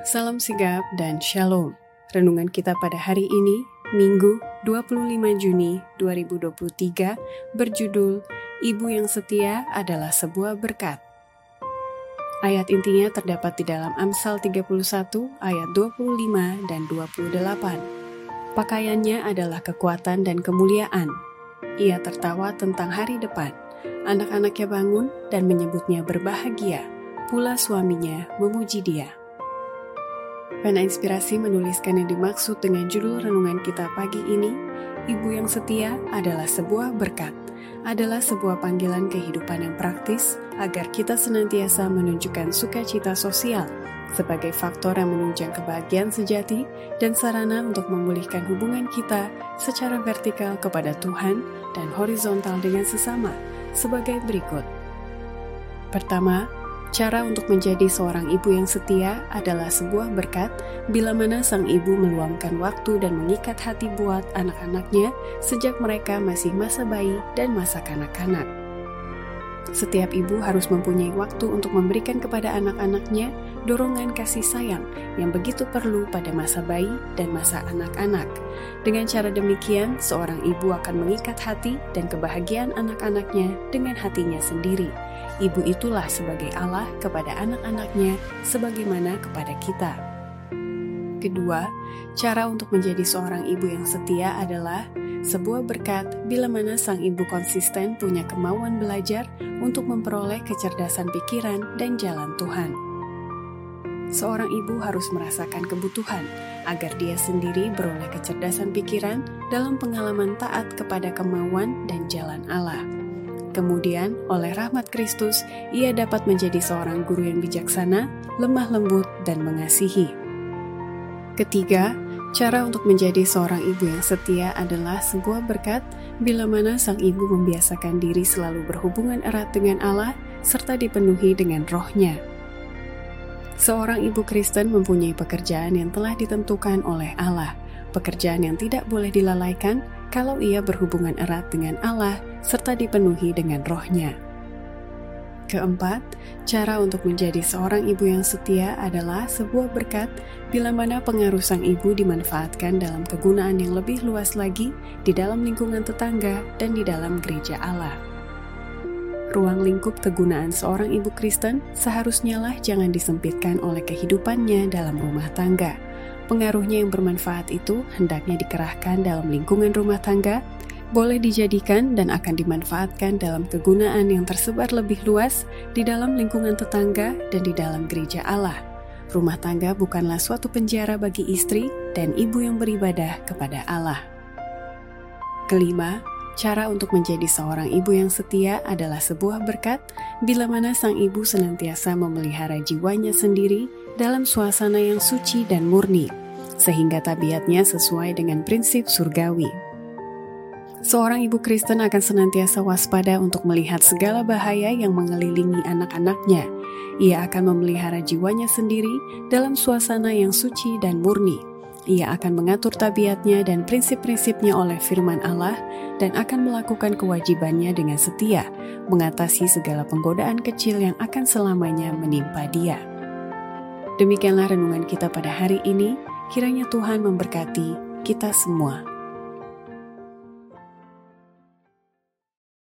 Salam sigap dan shalom. Renungan kita pada hari ini, Minggu 25 Juni 2023, berjudul Ibu yang setia adalah sebuah berkat. Ayat intinya terdapat di dalam Amsal 31 ayat 25 dan 28. Pakaiannya adalah kekuatan dan kemuliaan. Ia tertawa tentang hari depan. Anak-anaknya bangun dan menyebutnya berbahagia. Pula suaminya memuji dia. Pena Inspirasi menuliskan yang dimaksud dengan judul renungan kita pagi ini, Ibu yang setia adalah sebuah berkat, adalah sebuah panggilan kehidupan yang praktis agar kita senantiasa menunjukkan sukacita sosial sebagai faktor yang menunjang kebahagiaan sejati dan sarana untuk memulihkan hubungan kita secara vertikal kepada Tuhan dan horizontal dengan sesama sebagai berikut. Pertama, Cara untuk menjadi seorang ibu yang setia adalah sebuah berkat bila mana sang ibu meluangkan waktu dan mengikat hati buat anak-anaknya sejak mereka masih masa bayi dan masa kanak-kanak. Setiap ibu harus mempunyai waktu untuk memberikan kepada anak-anaknya dorongan kasih sayang yang begitu perlu pada masa bayi dan masa anak-anak. Dengan cara demikian, seorang ibu akan mengikat hati dan kebahagiaan anak-anaknya dengan hatinya sendiri Ibu itulah sebagai Allah kepada anak-anaknya sebagaimana kepada kita. Kedua, cara untuk menjadi seorang ibu yang setia adalah sebuah berkat bila mana sang ibu konsisten punya kemauan belajar untuk memperoleh kecerdasan pikiran dan jalan Tuhan. Seorang ibu harus merasakan kebutuhan agar dia sendiri beroleh kecerdasan pikiran dalam pengalaman taat kepada kemauan dan jalan Allah. Kemudian, oleh rahmat Kristus, ia dapat menjadi seorang guru yang bijaksana, lemah lembut, dan mengasihi. Ketiga, cara untuk menjadi seorang ibu yang setia adalah sebuah berkat bila mana sang ibu membiasakan diri selalu berhubungan erat dengan Allah serta dipenuhi dengan rohnya. Seorang ibu Kristen mempunyai pekerjaan yang telah ditentukan oleh Allah, pekerjaan yang tidak boleh dilalaikan kalau ia berhubungan erat dengan Allah serta dipenuhi dengan rohnya. Keempat, cara untuk menjadi seorang ibu yang setia adalah sebuah berkat bila mana pengaruh sang ibu dimanfaatkan dalam kegunaan yang lebih luas lagi di dalam lingkungan tetangga dan di dalam gereja Allah. Ruang lingkup kegunaan seorang ibu Kristen seharusnya lah jangan disempitkan oleh kehidupannya dalam rumah tangga, pengaruhnya yang bermanfaat itu hendaknya dikerahkan dalam lingkungan rumah tangga, boleh dijadikan dan akan dimanfaatkan dalam kegunaan yang tersebar lebih luas di dalam lingkungan tetangga dan di dalam gereja Allah. Rumah tangga bukanlah suatu penjara bagi istri dan ibu yang beribadah kepada Allah. Kelima, cara untuk menjadi seorang ibu yang setia adalah sebuah berkat bila mana sang ibu senantiasa memelihara jiwanya sendiri dalam suasana yang suci dan murni sehingga tabiatnya sesuai dengan prinsip surgawi. Seorang ibu Kristen akan senantiasa waspada untuk melihat segala bahaya yang mengelilingi anak-anaknya. Ia akan memelihara jiwanya sendiri dalam suasana yang suci dan murni. Ia akan mengatur tabiatnya dan prinsip-prinsipnya oleh firman Allah dan akan melakukan kewajibannya dengan setia, mengatasi segala penggodaan kecil yang akan selamanya menimpa dia. Demikianlah renungan kita pada hari ini. Kiranya Tuhan memberkati kita semua.